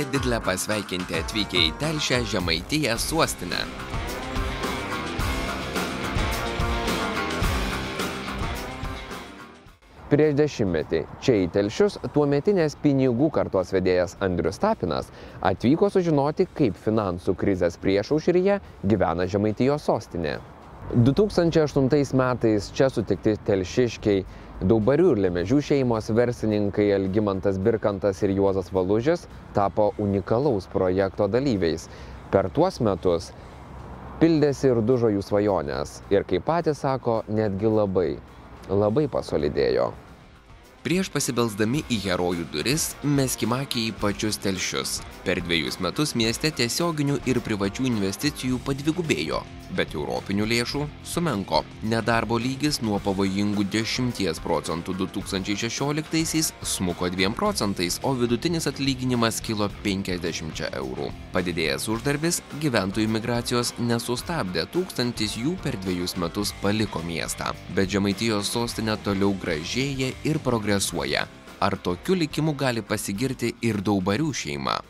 telšiečiai didle pasveikinti atvykę į telšią žemaitiją sostinę Prieš dešimtmetį čia į telšius tuometinės pinigų kartos vedėjas Andrius Tapinas atvyko sužinoti, kaip finansų krizės priešaušryje gyvena Žemaitijos sostinė. 2008 metais čia sutikti telšiškiai Daubarių ir Lemežių šeimos verslininkai Algimantas Birkantas ir Juozas Valužis tapo unikalaus projekto dalyviais. Per tuos metus pildėsi ir dužo jų svajonės ir, kaip patys sako, netgi labai labai pasolidėjo. Prieš pasibelsdami į herojų duris, meskim akį į pačius telšius. Per dviejus metus mieste tiesioginių ir privačių investicijų padvigubėjo bet europinių lėšų sumenko. Nedarbo lygis nuo pavojingų dešimties procentų du tūkstančiai šešioliktaisiais smuko dviem procentais o vidutinis atlyginimas kilo penkiasdešimčia eurų. Padidėjęs uždarbis gyventojų migracijos nesustabdė tūkstantis jų per dvejus metus paliko miestą. Bet žemaitijos sostinė toliau gražėja ir progresuoja. Ar tokiu likimu gali pasigirti ir daubarių šeima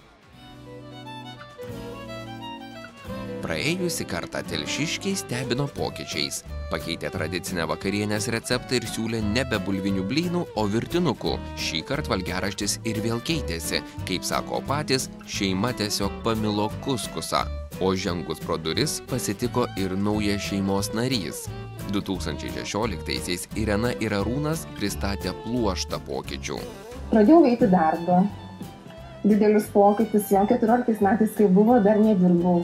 praėjusį kartą telšiškiai stebino pokyčiais. Pakeitė tradicinę vakarienės receptą ir siūlė nebe bulvinių blynų o virtinukų. Šįkart valgiaraštis ir vėl keitėsi. Kaip sako patys šeima tiesiog pamilo kuskusą. O žengus pro duris pasitiko ir naujas šeimos narys. Du tūkstančiai šešioliktaisiais irena ir arūnas pristatė pluoštą pokyčių. Pradėjau eiti darbą. Didelis pokytis jau keturioliktais metais kai buvo dar nedirbau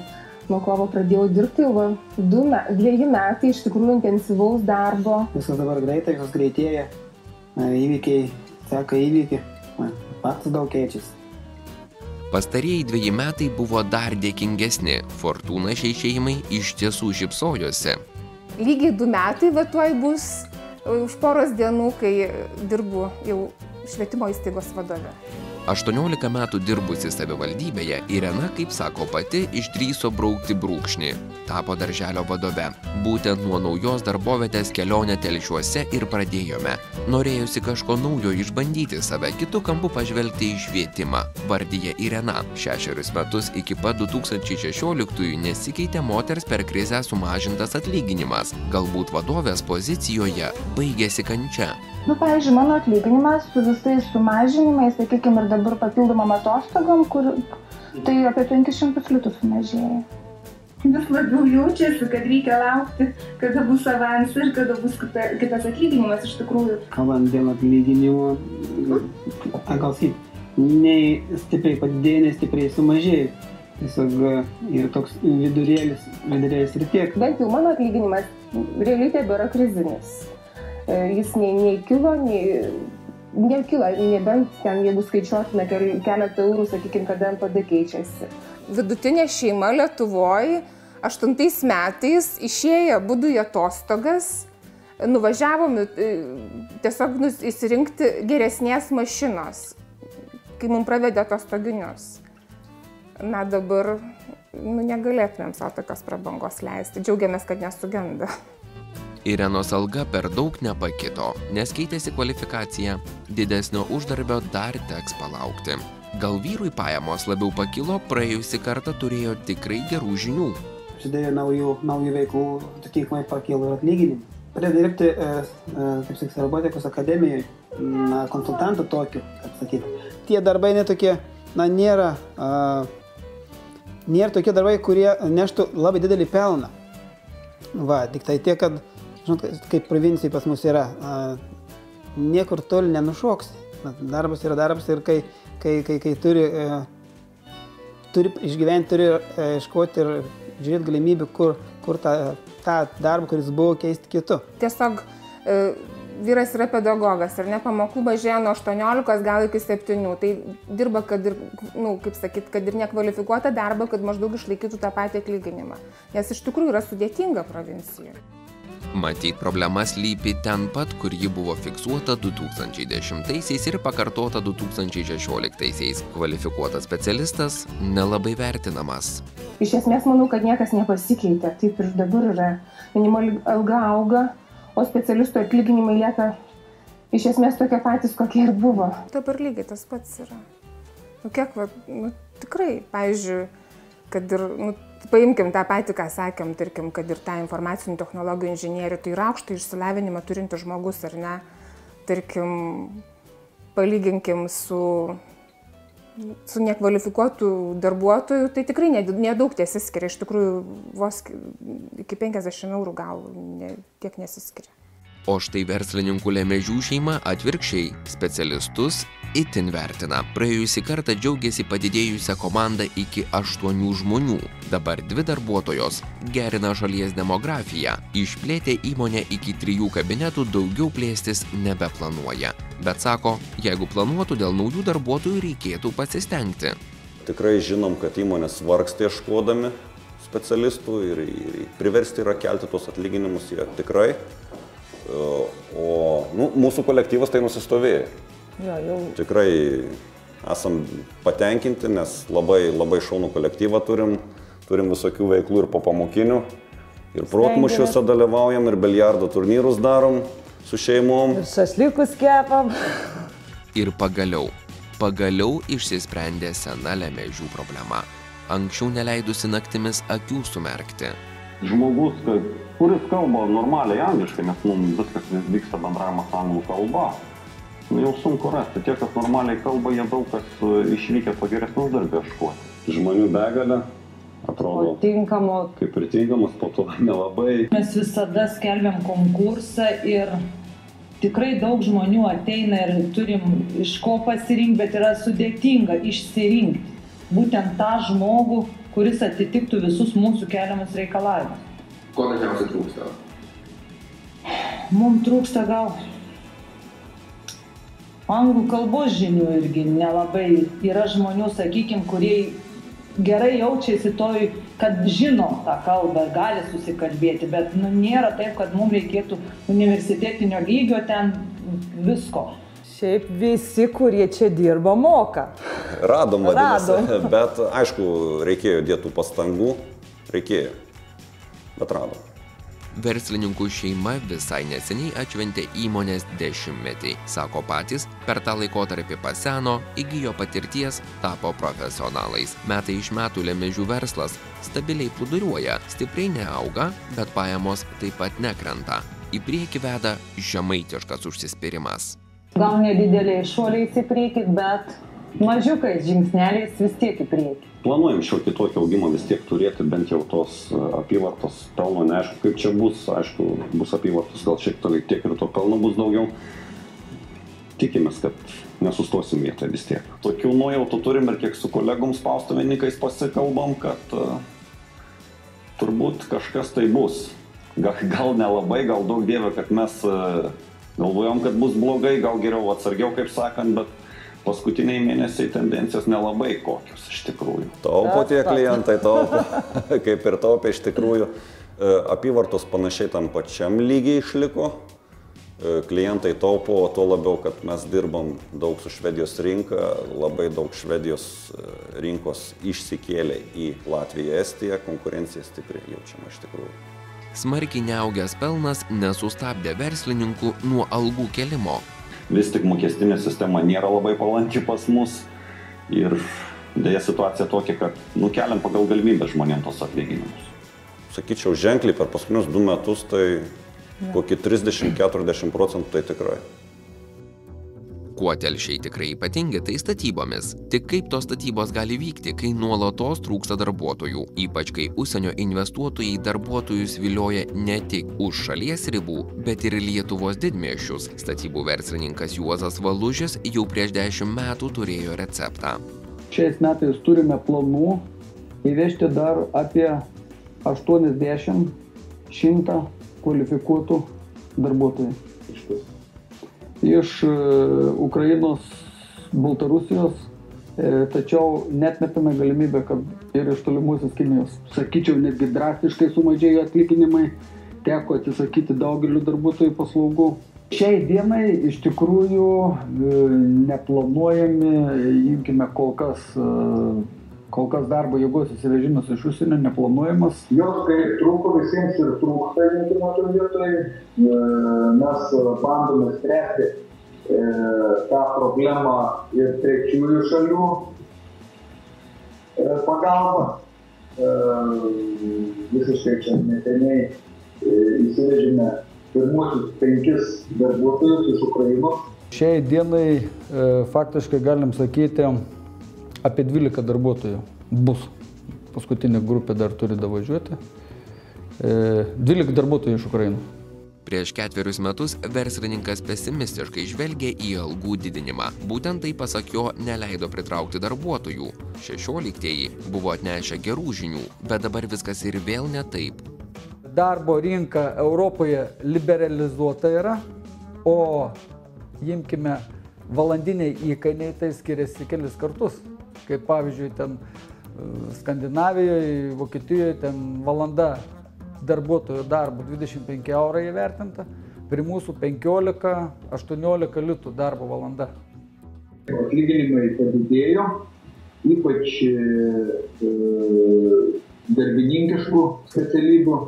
nuo kovo pradėjau dirbti, jau va, du, me, dviejų metai iš tikrųjų intensyvaus darbo. Viskas dabar greitai, viskas greitėja, įvykiai seka įvykį, pats daug keičiasi. Pastarieji dviejai metai buvo dar dėkingesni, fortūna šiai šeimai iš tiesų šipsojosi. Lygiai du metai va tuoj bus už poros dienų, kai dirbu jau švietimo įstaigos vadove aštuoniolika metų dirbusi savivaldybėje irena kaip sako pati išdrįso braukti brūkšnį. Tapo darželio vadove. Būtent nuo naujos darbovietės kelionę telšiuose ir pradėjome. Norėjosi kažko naujo išbandyti save kitu kampu pažvelgti į švietimą vardija irena. Šešerius metus iki pat du tūkstančiai šešioliktųjų nesikeitė moters per krizę sumažintas atlyginimas. Galbūt vadovės pozicijoje baigėsi kančia nu pavyzdžiui mano atlyginimas su visais sumažinimais sakykim ir dabar papildomom atostogom kur tai apie penkis šimtus litų sumažėja vis labiau jaučiasi, kad reikia laukti, kada bus avansas ir kada bus kita, kitas atlyginimas iš tikrųjų. Kalbant dėl atlyginimo, gal sakyt, nei stipriai padidėjo, nei stipriai sumažėjo. Tiesiog yra toks vidurėlis, vidurėlis ir tiek. Bent jau mano atlyginimas realiai tebėra krizinis. E, jis nei, nei kilo, nei nekilo, nebent ten, jeigu skaičiuotume keletą eurų, sakykime, kada NPD keičiasi. Vidutinė šeima Lietuvoje aštuntais metais išėjo būdų į atostogas, nuvažiavom e, tiesiog įsirinkti geresnės mašinos, kai mums pravedė atostoginius. Na dabar nu, negalėtumėm savo tokios prabangos leisti. Džiaugiamės, kad nesugenda irenos alga per daug nepakito nes keitėsi kvalifikacija. Didesnio uždarbio dar teks palaukti. Gal vyrui pajamos labiau pakilo praėjusį kartą turėjo tikrai gerų žinių. Prasidėjo naujų naujų veiklų atitinkamai pakilo ir atlyginimai. Pradėjau dirbti e, e, kaip sakyt robotikos akademijoj na konsultantu tokiu kaip sakyt. Tie darbai netokie na nėra a, nėra tokie darbai kurie neštų labai didelį pelną. Va tik tai tiek kad žinot, kaip provincijai pas mus yra, niekur toli nenušoksi. Darbas yra darbas ir kai, kai, kai, kai turi, e, turi išgyventi, turi e, ieškoti ir žiūrėti galimybių, kur, kur tą, tą darbą, kuris buvo, keisti kitu. Tiesiog e, vyras yra pedagogas ir ne pamokų mažėja nuo 18 gal iki 7. Tai dirba, kad ir, na, nu, kaip sakyt, kad ir nekvalifikuotą darbą, kad maždaug išlaikytų tą patį atlyginimą. Nes iš tikrųjų yra sudėtinga provincijoje. Matyt, problema slypi ten pat, kur ji buvo fiksuota 2010-aisiais ir pakartota 2016-aisiais. Kvalifikuotas specialistas nelabai vertinamas. Iš esmės manau, kad niekas nepasikeitė. Taip ir dabar yra. Minimali alga auga, o specialistų atlyginimai lieka iš esmės tokie patys, kokie ir buvo. Dabar lygiai tas pats yra. Nu, kiek, va, nu, tikrai, pavyzdžiui, kad ir, nu, paimkim tą patį, ką sakėm, tarkim, kad ir tą informacinių technologijų inžinierių, tai yra aukštą išsilavinimą turintis žmogus, ar ne, tarkim, palyginkim su, su nekvalifikuotų darbuotojų, tai tikrai nedaug tiesiskiria, iš tikrųjų vos iki 50 eurų gal ne, tiek nesiskiria. O štai verslininkų Lemežių šeima atvirkščiai specialistus itin vertina. Praėjusį kartą džiaugiasi padidėjusią komandą iki aštuonių žmonių. Dabar dvi darbuotojos gerina šalies demografiją. Išplėtė įmonę iki trijų kabinetų daugiau plėstis nebeplanuoja. Bet sako, jeigu planuotų dėl naujų darbuotojų reikėtų pasistengti. Tikrai žinom, kad įmonės vargsta ieškodami specialistų ir, ir priversti yra kelti tuos atlyginimus jie tikrai. O nu, mūsų kolektyvas tai nusistovėjo. Jo, jau. Tikrai esam patenkinti, nes labai, labai šaunų kolektyvą turim, turim visokių veiklų ir po pamokinių. Ir protmušiuose dalyvaujam, ir biliardo turnyrus darom su šeimom. Ir šašlikus kepam. Ir pagaliau, pagaliau išsisprendė sena lemežių problema. Anksčiau neleidusi naktimis akių sumerkti. Žmogus, kad kuris kalba normaliai angliškai, nes mums viskas vyksta bendravimas anglų kalba. Nu, jau sunku rasti. Tie, kas normaliai kalba, jie daug kas e, išvykę po geresnių darbų ieškoti. Žmonių begalė, atrodo. O tinkamo. Kaip ir tinkamas, po to nelabai. Mes visada skelbiam konkursą ir tikrai daug žmonių ateina ir turim iš ko pasirinkti, bet yra sudėtinga išsirinkti būtent tą žmogų, kuris atitiktų visus mūsų keliamus reikalavimus. Ko dažniausiai trūksta? Mums trūksta gal anglų kalbos žinių irgi nelabai. Yra žmonių, sakykime, kurie gerai jaučiasi toj, kad žino tą kalbą, gali susikalbėti, bet nu, nėra taip, kad mums reikėtų universitetinio lygio ten visko. Šiaip visi, kurie čia dirba, moka. Radom, vadinasi, radom. bet aišku, reikėjo dėtų pastangų, reikėjo bet radom. Verslininkų šeima visai neseniai atšventė įmonės dešimtmetį. Sako patys, per tą laikotarpį paseno, įgyjo patirties, tapo profesionalais. Metai iš metų lemežių verslas stabiliai plūduriuoja, stipriai neauga, bet pajamos taip pat nekrenta. Į priekį veda žemaitiškas užsispyrimas. Gal nedideliai šuoliais į priekį, bet mažiukais žingsneliais vis tiek į priekį planuojam šiokį tokį augimą vis tiek turėti bent jau tos e, apyvartos pelno, neaišku kaip čia bus, aišku, bus apyvartos gal šiek tiek ir to pelno bus daugiau. Tikimės, kad nesustosim vietoje vis tiek. Tokių nuojautų turim ir kiek su kolegom spaustuvininkais pasikalbam, kad uh, turbūt kažkas tai bus. Gal, gal nelabai, gal daug dievė, kad mes uh, galvojom, kad bus blogai, gal geriau atsargiau, kaip sakant, bet paskutiniai mėnesiai tendencijos nelabai kokios iš tikrųjų. Taupo tie klientai, taupo, kaip ir taupė iš tikrųjų. E, apyvartos panašiai tam pačiam lygiai išliko. E, klientai taupo, tuo labiau, kad mes dirbam daug su Švedijos rinka, labai daug Švedijos e, rinkos išsikėlė į Latviją, Estiją, konkurencija stipri jaučiama iš tikrųjų. Smarkiai neaugęs pelnas nesustabdė verslininkų nuo algų kelimo vis tik mokestinė sistema nėra labai palanki pas mus ir dėja situacija tokia, kad nukeliam pagal galimybę žmonėms tos atlyginimus. Sakyčiau, ženkliai per paskutinius du metus tai kokį 30-40 procentų tai tikrai. Kuo telšiai tikrai ypatingi, tai statybomis. Tik kaip tos statybos gali vykti, kai nuolatos trūksta darbuotojų, ypač kai užsienio investuotojai darbuotojus vilioja ne tik už šalies ribų, bet ir Lietuvos didmiešius. Statybų verslininkas Juozas Valužis jau prieš dešimt metų turėjo receptą. Šiais metais turime planų įvežti dar apie 80-100 kvalifikuotų darbuotojų iš e, Ukrainos, Baltarusijos, e, tačiau netmetame galimybę, kad ir iš tolimuosios Kinijos. Sakyčiau, netgi drastiškai sumažėjo atlyginimai, teko atsisakyti daugeliu darbuotojų paslaugų. Šiai dienai iš tikrųjų e, neplanuojami, imkime kol kas kol kas darbo jėgos įsivežimas iš užsienio neplanuojamas. Jos kaip trūko visiems ir trūksta rinkimo toj vietoj, e, mes bandome spręsti e, tą problemą ir trečiųjų šalių e, pagalba. E, visiškai čia neseniai e, įsivežėme pirmuosius penkis darbuotojus iš Ukrainos. Šiai dienai e, faktiškai galim sakyti apie 12 darbuotojų bus. Paskutinė grupė dar turi davažiuoti. E, 12 darbuotojų iš Ukrainos. Prieš ketverius metus verslininkas pesimistiškai žvelgė į algų didinimą. Būtent tai pasak jo neleido pritraukti darbuotojų. Šešioliktieji buvo atnešę gerų žinių, bet dabar viskas ir vėl ne taip. Darbo rinka Europoje liberalizuota yra, o imkime valandiniai įkainiai, tai skiriasi kelis kartus. Kaip pavyzdžiui, ten e, Skandinavijoje, Vokietijoje, ten valanda darbuotojo darbo 25 eurai įvertinta, prie mūsų 15-18 litų darbo valanda. Atlyginimai padidėjo, ypač e, darbininkiškų specialybių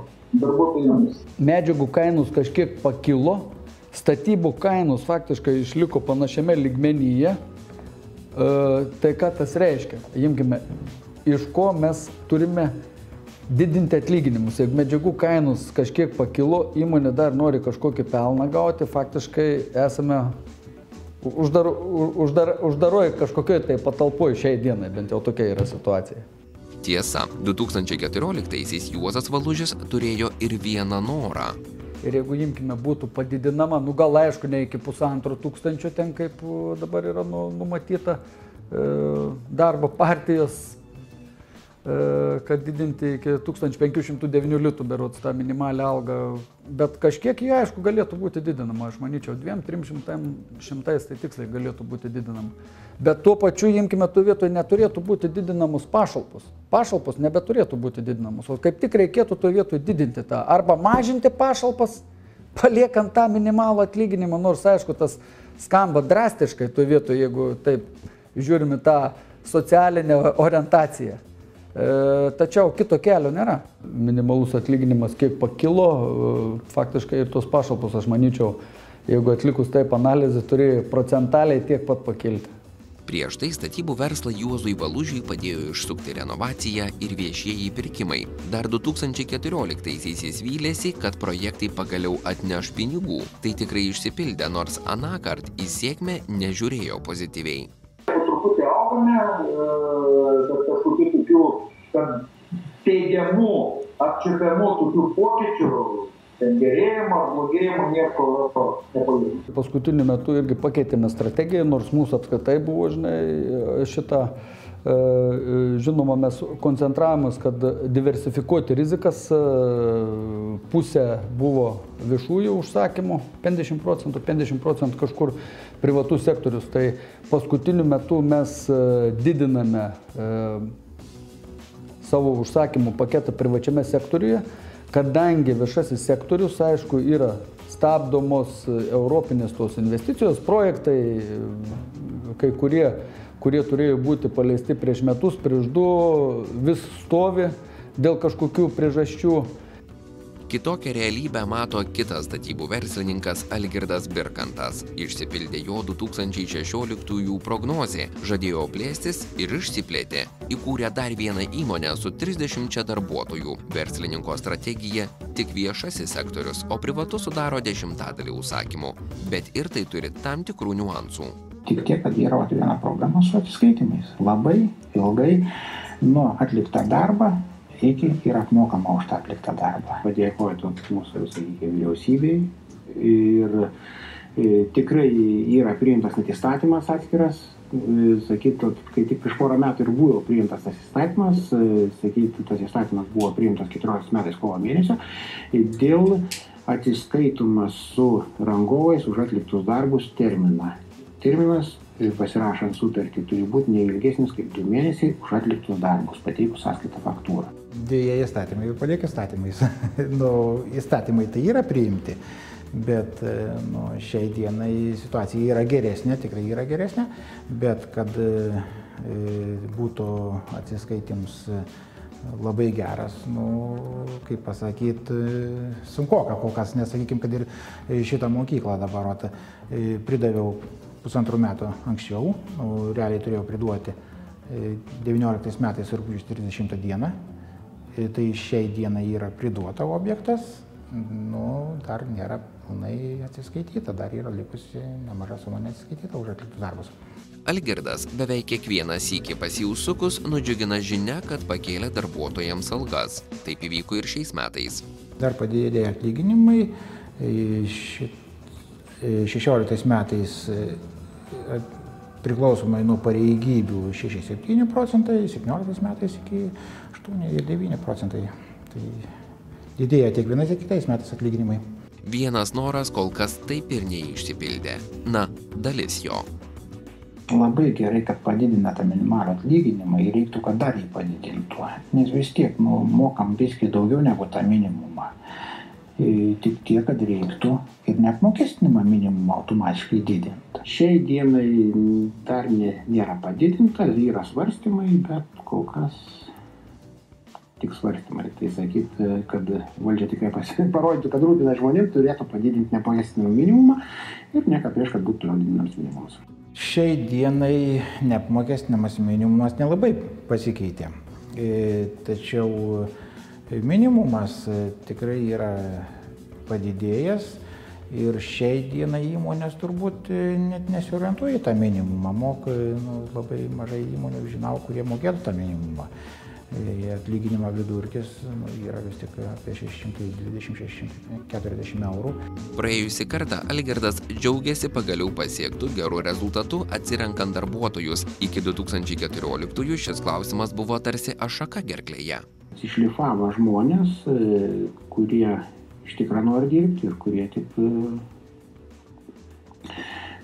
darbuotojams. Medžiagų kainos kažkiek pakilo, statybų kainos faktiškai išliko panašiame lygmenyje. E, tai ką tas reiškia? Imkime, iš ko mes turime didinti atlyginimus. Jeigu medžiagų kainos kažkiek pakilo, įmonė dar nori kažkokį pelną gauti, faktiškai esame uždar, uždar, uždaroj kažkokioj tai patalpoje šiai dienai, bent jau tokia yra situacija. Tiesa, 2014-aisiais Juozas Valužis turėjo ir vieną norą. Ir jeigu imkime būtų padidinama, nu gal aišku, ne iki pusantro tūkstančio ten kaip dabar yra nu, numatyta e, darbo partijos E, kad didinti iki 1509 litų berots tą minimalią algą, bet kažkiek jie aišku galėtų būti didinama, aš manyčiau, 2-300 tai tiksliai galėtų būti didinama. Bet tuo pačiu, imkime, tų vietoje neturėtų būti didinamos pašalpos. Pašalpos nebeturėtų būti didinamos, o kaip tik reikėtų tuo vietoje didinti tą. Arba mažinti pašalpas, paliekant tą minimalų atlyginimą, nors aišku, tas skamba drastiškai tuo vietoje, jeigu taip žiūrime tą socialinę orientaciją. E, tačiau kito kelio nėra. Minimalus atlyginimas kiek pakilo, e, faktiškai ir tos pašalpos, aš manyčiau, jeigu atlikus taip analizę, turi procentaliai tiek pat pakilti. Prieš tai statybų verslą Juozui Valužiui padėjo išsukti renovacija ir viešieji pirkimai. Dar 2014-aisiais jis vylėsi, kad projektai pagaliau atneš pinigų. Tai tikrai išsipildė, nors anakart į sėkmę nežiūrėjo pozityviai. Po truputį augame, e, bet teigiamų, apčiuopiamų tokių pokyčių, ten gerėjimo ar blogėjimo nieko nepavyko. Paskutiniu metu irgi pakeitėme strategiją, nors mūsų apskaitai buvo, žinai, šitą e, Žinoma, mes koncentravomės, kad diversifikuoti rizikas e, pusė buvo viešųjų užsakymų, 50 procentų, 50 procentų kažkur privatus sektorius. Tai paskutiniu metu mes e, didiname savo užsakymų paketą privačiame sektoriuje, kadangi viešasis sektorius, aišku, yra stabdomos europinės tos investicijos, projektai, kai kurie, kurie turėjo būti paleisti prieš metus, prieš du, vis stovi dėl kažkokių priežasčių. Kitokią realybę mato kitas statybų verslininkas Algirdas Birkantas. Išsipildė jo 2016 prognozė, žadėjo plėstis ir išsiplėtė. Įkūrė dar vieną įmonę su 30 darbuotojų. Verslininko strategija tik viešasis sektorius, o privatus sudaro dešimtadalį užsakymų. Bet ir tai turi tam tikrų niuansų. Tik tiek, kad yra viena problema su atsiskaitimais. Labai ilgai nuo atliktą darbą iki ir apmokama už tą atliktą darbą. Padėkoju mūsų, sakykime, vyriausybei ir e, tikrai yra priimtas net įstatymas atskiras, e, sakytų, kai tik prieš porą metų ir buvo priimtas tas įstatymas, e, sakytų, tas įstatymas buvo priimtas 14 metais kovo mėnesio, dėl atsiskaitumas su rangovais už atliktus darbus terminą. Terminas pasirašant sutartį turi būti neilgesnis kaip du mėnesiai už atliktus darbus, pateikus sąskaitą faktūrą. Dėja, įstatymai palieka įstatymais. nu, įstatymai tai yra priimti, bet nu, šiai dienai situacija yra geresnė, tikrai yra geresnė, bet kad e, būtų atsiskaitims labai geras, nu, kaip pasakyti, sunku, kol kas nesakykim, kad ir šitą mokyklą dabar vat, pridaviau pusantrų metų anksčiau, realiai turėjau priduoti 19 metais rūpjūčio 30 dieną. E, Tai šiai dienai yra priduota objektas, nu, dar nėra pilnai atsiskaityta, dar yra likusi nemaža suma neatsiskaityta už atliktus darbus. Algirdas beveik kiekvieną sykį pas jį užsukus nudžiugina žinia, kad pakėlė darbuotojams algas. Taip įvyko ir šiais metais. Dar padidėjo atlyginimai. E, ši- e, 16 metais e, priklausomai nuo pareigybių 6-7 procentai, 17 metais iki 8-9 procentai. Tai didėja tiek vienais, tiek kitais metais atlyginimai. Vienas noras kol kas taip ir neišsipildė. Na, dalis jo. Labai gerai, kad padidina tą minimalų atlyginimą ir reiktų, kad dar jį padidintų. Nes vis tiek nu, mokam viskai daugiau negu tą minimumą. E, Tik tiek, kad reiktų ir neapmokestinimą minimumą automatiškai didinti. Šiai dienai dar ne, nėra padidinta, yra svarstymai, bet kol kas tik svarstymai. Tai sakyti, kad valdžia tikrai parodytų, kad rūpina žmonėms, turėtų padidinti neapmokestinimą minimumą ir nieko prieš, kad būtų toliau didinamas minimumas. Šiai dienai neapmokestinamas minimumas nelabai pasikeitė. E, Tačiau minimumas e, tikrai yra padidėjęs ir šiai dienai įmonės turbūt e, net nesiorientuoja į tą minimumą. Moka nu, labai mažai įmonių, žinau, kurie mokėtų tą minimumą. E, Atlyginimo vidurkis nu, yra vis tik apie 620-640 eurų. Praėjusį kartą Algirdas džiaugiasi pagaliau pasiektų gerų rezultatų atsirenkant darbuotojus. Iki 2014-ųjų šis klausimas buvo tarsi ašaka gerklėje. Išlifavo žmonės, e, kurie iš tikrųjų nori dirbti ir kurie tik e,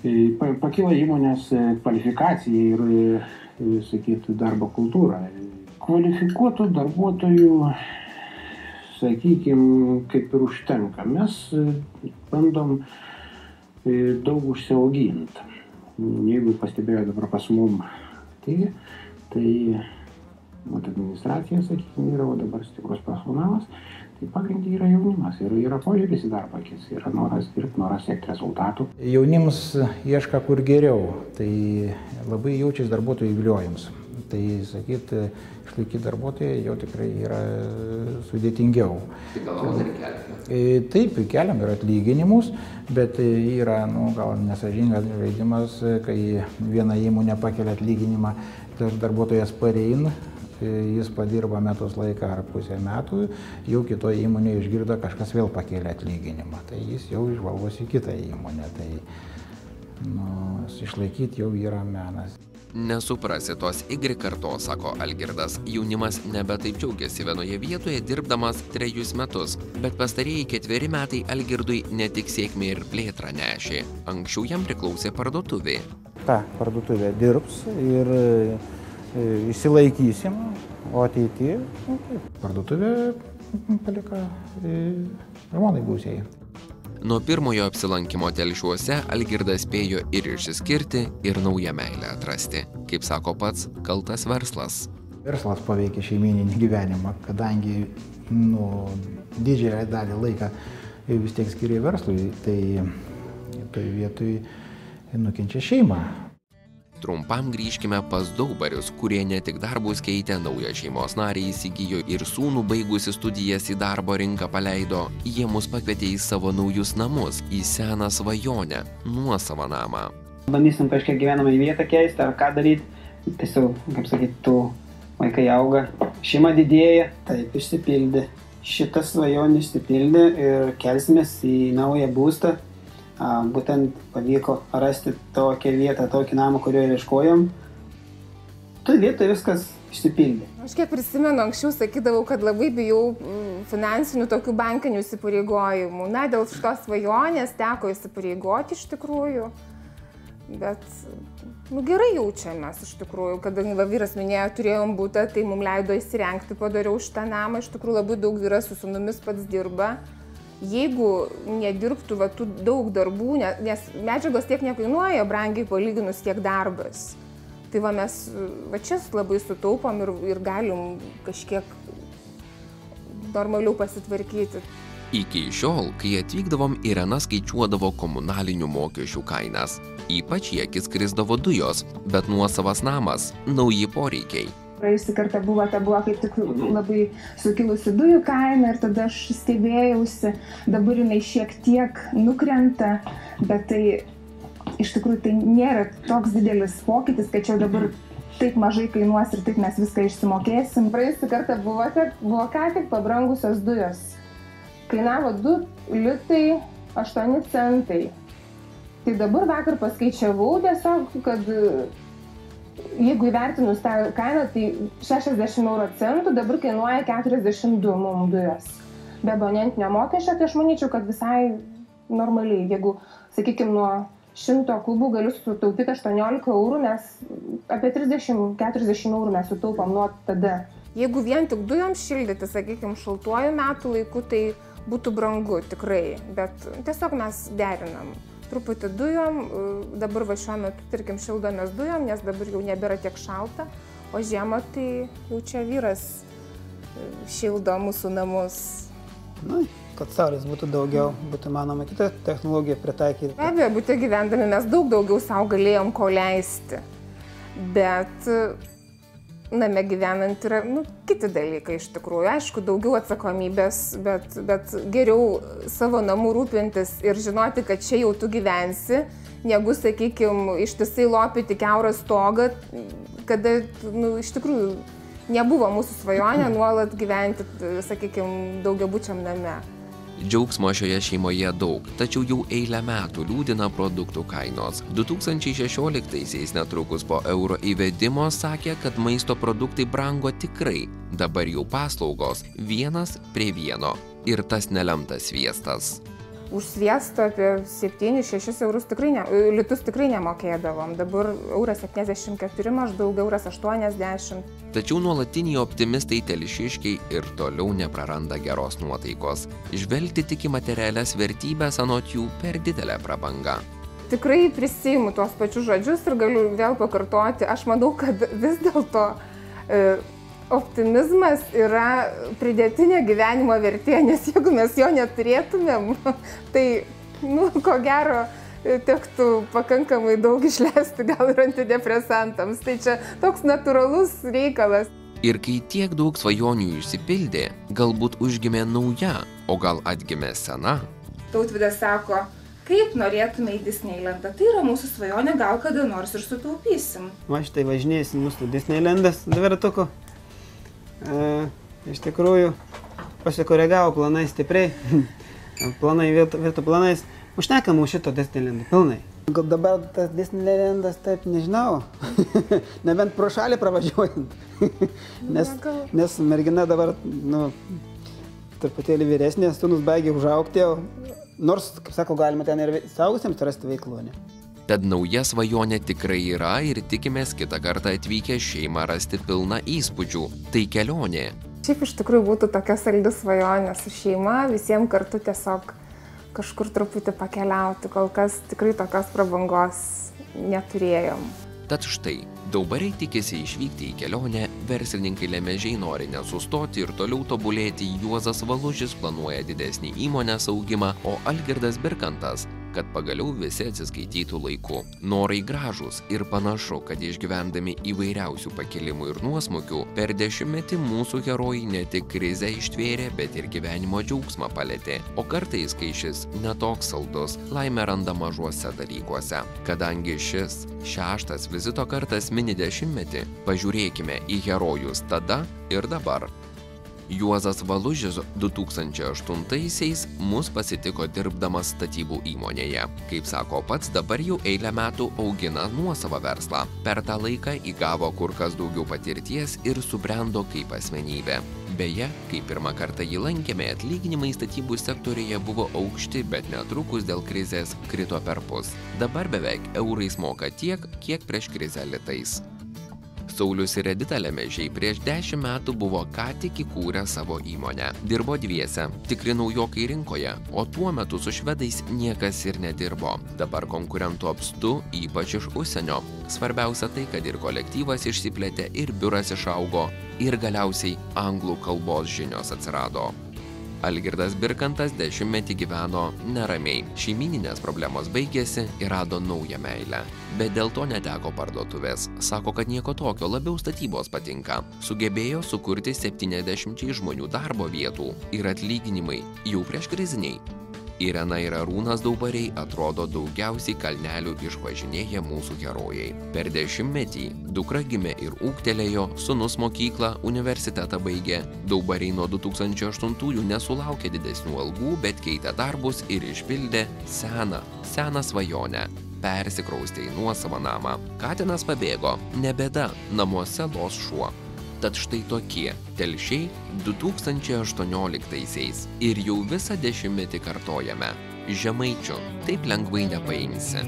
e, pa- pakilo įmonės kvalifikacija ir, sakytų, darbo kultūra. Kvalifikuotų darbuotojų, sakykime, kaip ir užtenka. Mes bandom daug užsiauginti. Jeigu pastebėjo dabar pas mum, tai, tai vat administracija, sakykime, yra, o dabar stiprus personalas, tai pagrindai yra jaunimas ir yra požiūris į darbą, akis, yra noras dirbti, noras siekti rezultatų. Jaunims ieška kur geriau, tai labai jaučiasi darbuotojų viliojimus. Tai sakyt, išlaikyti darbuotoją jau tikrai yra sudėtingiau. E, Taip, keliam ir atlyginimus, bet yra, nu, gal nesažingas žaidimas, kai viena įmonė pakelia atlyginimą, tas darbuotojas pareina, e, jis padirba metus laiką ar pusę metų, jau kitoje įmonėje išgirdo kažkas vėl pakėlė atlyginimą, tai jis jau išvalgosi kitą įmonę, tai nu, išlaikyti jau yra menas. Nesuprasi tos Y kartos, sako Algirdas. Jaunimas nebe taip džiaugiasi vienoje vietoje dirbdamas trejus metus. Bet pastarėjai ketveri metai Algirdui ne tik sėkmė ir plėtrą nešė. Anksčiau jam priklausė parduotuvė. Ta parduotuvė dirbs ir e, išsilaikysim, o ateityje nu, taip, parduotuvė palika e, žmonai būsiai. Nuo pirmojo apsilankimo telšiuose Algirdas spėjo ir išsiskirti, ir naują meilę atrasti. Kaip sako pats, kaltas verslas. Verslas paveikia šeimininį gyvenimą, kadangi nu, didžiąją dalį laiką vis tiek skiria verslui, tai toj vietoj nukenčia šeima. Trumpam grįžkime pas daubarius, kurie ne tik darbus keitė, naują šeimos narį įsigijo ir sūnų baigusi studijas į darbo rinką paleido. Jie mus pakvietė į savo naujus namus, į seną svajonę, nuosavą namą. Bandysim kažkiek gyvenamą vietą keisti ar ką daryti. Tiesiog, kaip sakyti, tų vaikai auga, šeima didėja. Taip, išsipildė. Šitą svajonę išsipildė ir kelsimės į naują būstą. Būtent pavyko rasti tokią vietą, tokį namą, kurio ieškojom. Toj vietoje viskas išsipildė. Aš kiek prisimenu, anksčiau sakydavau, kad labai bijau mm, finansinių tokių bankinių įsipareigojimų. Na, dėl šitos svajonės teko įsipareigoti iš tikrųjų. Bet, nu, gerai jaučiamės iš tikrųjų, kadangi va, vyras minėjo, turėjom būtą, tai mums leido įsirengti, padariau šitą namą, iš tikrųjų labai daug vyras su sunumis pats dirba. Jeigu nedirbtų va, tų daug darbų, ne- nes medžiagos tiek nekainuoja, brangiai palyginus tiek darbas. Tai va mes va čia labai sutaupom ir, ir galim kažkiek normaliau pasitvarkyti. Iki šiol, kai atvykdavom, Irena skaičiuodavo komunalinių mokesčių kainas. Ypač į akis krisdavo dujos, bet nuosavas namas - nauji poreikiai. Praėjusį kartą buvo, ta buvo kaip tik labai sukilusi dujų kaina ir tada aš stebėjausi, dabar jinai šiek tiek nukrenta, bet tai iš tikrųjų tai nėra toks didelis pokytis, kad čia dabar taip mažai kainuos ir taip mes viską išsimokėsim. Praėjusį kartą buvote, buvo ką tik pabrangusios dujos. Kainavo 2 litai 8 centai. Tai dabar vakar paskaičiavau tiesiog, kad jeigu įvertinus tą kainą, tai 60 euro centų dabar kainuoja 42 mum dujos. Be abonentinio mokesčio, tai aš manyčiau, kad visai normaliai, jeigu, sakykime, nuo 100 kubų galiu sutaupyti 18 eurų, nes apie 30-40 eurų mes sutaupom nuo tada. Jeigu vien tik dujoms šildyti, sakykime, šaltuoju metų laiku, tai būtų brangu tikrai, bet tiesiog mes derinam. Truputį dujom, dabar va šiuo metu, tarkim, šildomės dujom, nes dabar jau nebėra tiek šalta, o žiemą tai jau čia vyras šildo mūsų namus. Na, kad saulės būtų daugiau, būtų manoma kitą technologiją pritaikyti. Be abejo, būtų gyvendami mes daug daugiau savo galėjom ko leisti. Bet name gyvenant yra nu, kiti dalykai iš tikrųjų. Aišku, daugiau atsakomybės, bet, bet geriau savo namų rūpintis ir žinoti, kad čia jau tu gyvensi, negu, sakykime, ištisai lopyti keurą stogą, kada nu, iš tikrųjų nebuvo mūsų svajonė nuolat gyventi, sakykime, daugiabučiam name. Džiaugsmo šioje šeimoje daug, tačiau jau eilę metų liūdina produktų kainos. 2016-aisiais netrukus po euro įvedimo sakė, kad maisto produktai brango tikrai. Dabar jau paslaugos vienas prie vieno. Ir tas nelemtas sviestas. Už sviestą apie 7-6 eurus tikrai ne, litus tikrai nemokėdavom. Dabar euras 74, maždaug euras 80. Tačiau nuolatiniai optimistai telšiškiai ir toliau nepraranda geros nuotaikos. Žvelgti tik į materialias vertybės anot jų per didelę prabangą. Tikrai prisijimu tuos pačius žodžius ir galiu vėl pakartoti. Aš manau, kad vis dėlto e, optimizmas yra pridėtinė gyvenimo vertė, nes jeigu mes jo neturėtumėm, tai, nu, ko gero, tektų pakankamai daug išleisti gal ir antidepresantams. Tai čia toks natūralus reikalas. Ir kai tiek daug svajonių išsipildė, galbūt užgimė nauja, o gal atgimė sena. Tautvidas sako, kaip norėtume į Disneylandą. Tai yra mūsų svajonė, gal kada nors ir sutaupysim. Va štai važinėsim mūsų Disneylandas dviratuku. Iš tikrųjų, pasikoregavo planai stipriai. planai virtų, planais. Užteka mūsų šito Disneylando pilnai. Gal dabar tas Disneylandas taip nežinau. Nebent pro šalį pravažiuojant. nes, nes mergina dabar, nu, truputėlį vyresnė, sūnus baigė užaukti, nors, kaip sako, galima ten ir saugusiems rasti veiklų. Ne? Tad nauja svajonė tikrai yra ir tikimės kitą kartą atvykę šeimą rasti pilną įspūdžių. Tai kelionė. Šiaip iš tikrųjų būtų tokia saldi svajonė su šeima, visiems kartu tiesiog kažkur truputį pakeliauti, kol kas tikrai tokios prabangos neturėjom. Tad štai, daubariai tikisi išvykti į kelionę, verslininkai lemežiai nori nesustoti ir toliau tobulėti, Juozas Valužis planuoja didesnį įmonės augimą, o Algirdas Birkantas kad pagaliau visi atsiskaitytų laiku. Norai gražūs ir panašu, kad išgyvendami įvairiausių pakilimų ir nuosmukių, per dešimtmetį mūsų herojai ne tik krizę ištvėrė, bet ir gyvenimo džiaugsmą palėtė. O kartais, kai šis netoks saldus, laimė randa mažuose dalykuose. Kadangi šis šeštas vizito kartas mini dešimtmetį, pažiūrėkime į herojus tada ir dabar. Juozas Valužis 2008-aisiais mus pasitiko dirbdamas statybų įmonėje. Kaip sako pats, dabar jau eilę metų augina nuosavą verslą. Per tą laiką įgavo kur kas daugiau patirties ir subrendo kaip asmenybė. Beje, kai pirmą kartą jį lankėme, atlyginimai statybų sektorėje buvo aukšti, bet netrukus dėl krizės krito per pus. Dabar beveik eurais moka tiek, kiek prieš krizę litais. Saulius ir Edita Lemežiai prieš dešimt metų buvo ką tik įkūrę savo įmonę. Dirbo dviese, tikri naujokai rinkoje, o tuo metu su švedais niekas ir nedirbo. Dabar konkurentų apstu, ypač iš užsienio. Svarbiausia tai, kad ir kolektyvas išsiplėtė, ir biuras išaugo, ir galiausiai anglų kalbos žinios atsirado. Algirdas birkantas dešimtmetį gyveno neramiai. Šeimyninės problemos baigėsi ir rado naują meilę. Bet dėl to neteko parduotuvės. Sako kad nieko tokio labiau statybos patinka. Sugebėjo sukurti septyniasdešimčiai žmonių darbo vietų. Ir atlyginimai jau prieškriziniai irena ir arūnas daubariai atrodo daugiausiai kalnelių išvažinėję mūsų herojai. Per dešimtmetį dukra gimė ir ūgtelėjo sūnus mokyklą universitetą baigė. Daubariai nuo du tūkstančiai aštuntųjų nesulaukė didesnių algų bet keitė darbus ir išpildė seną seną svajonę persikraustė į nuosavą namą. Katinas pabėgo. Ne bėda namuose los šuo tad štai tokie telšiai du tūkstančiai aštuonioliktaisiais ir jau visą dešimtmetį kartojame. Žemaičių taip lengvai nepaimsi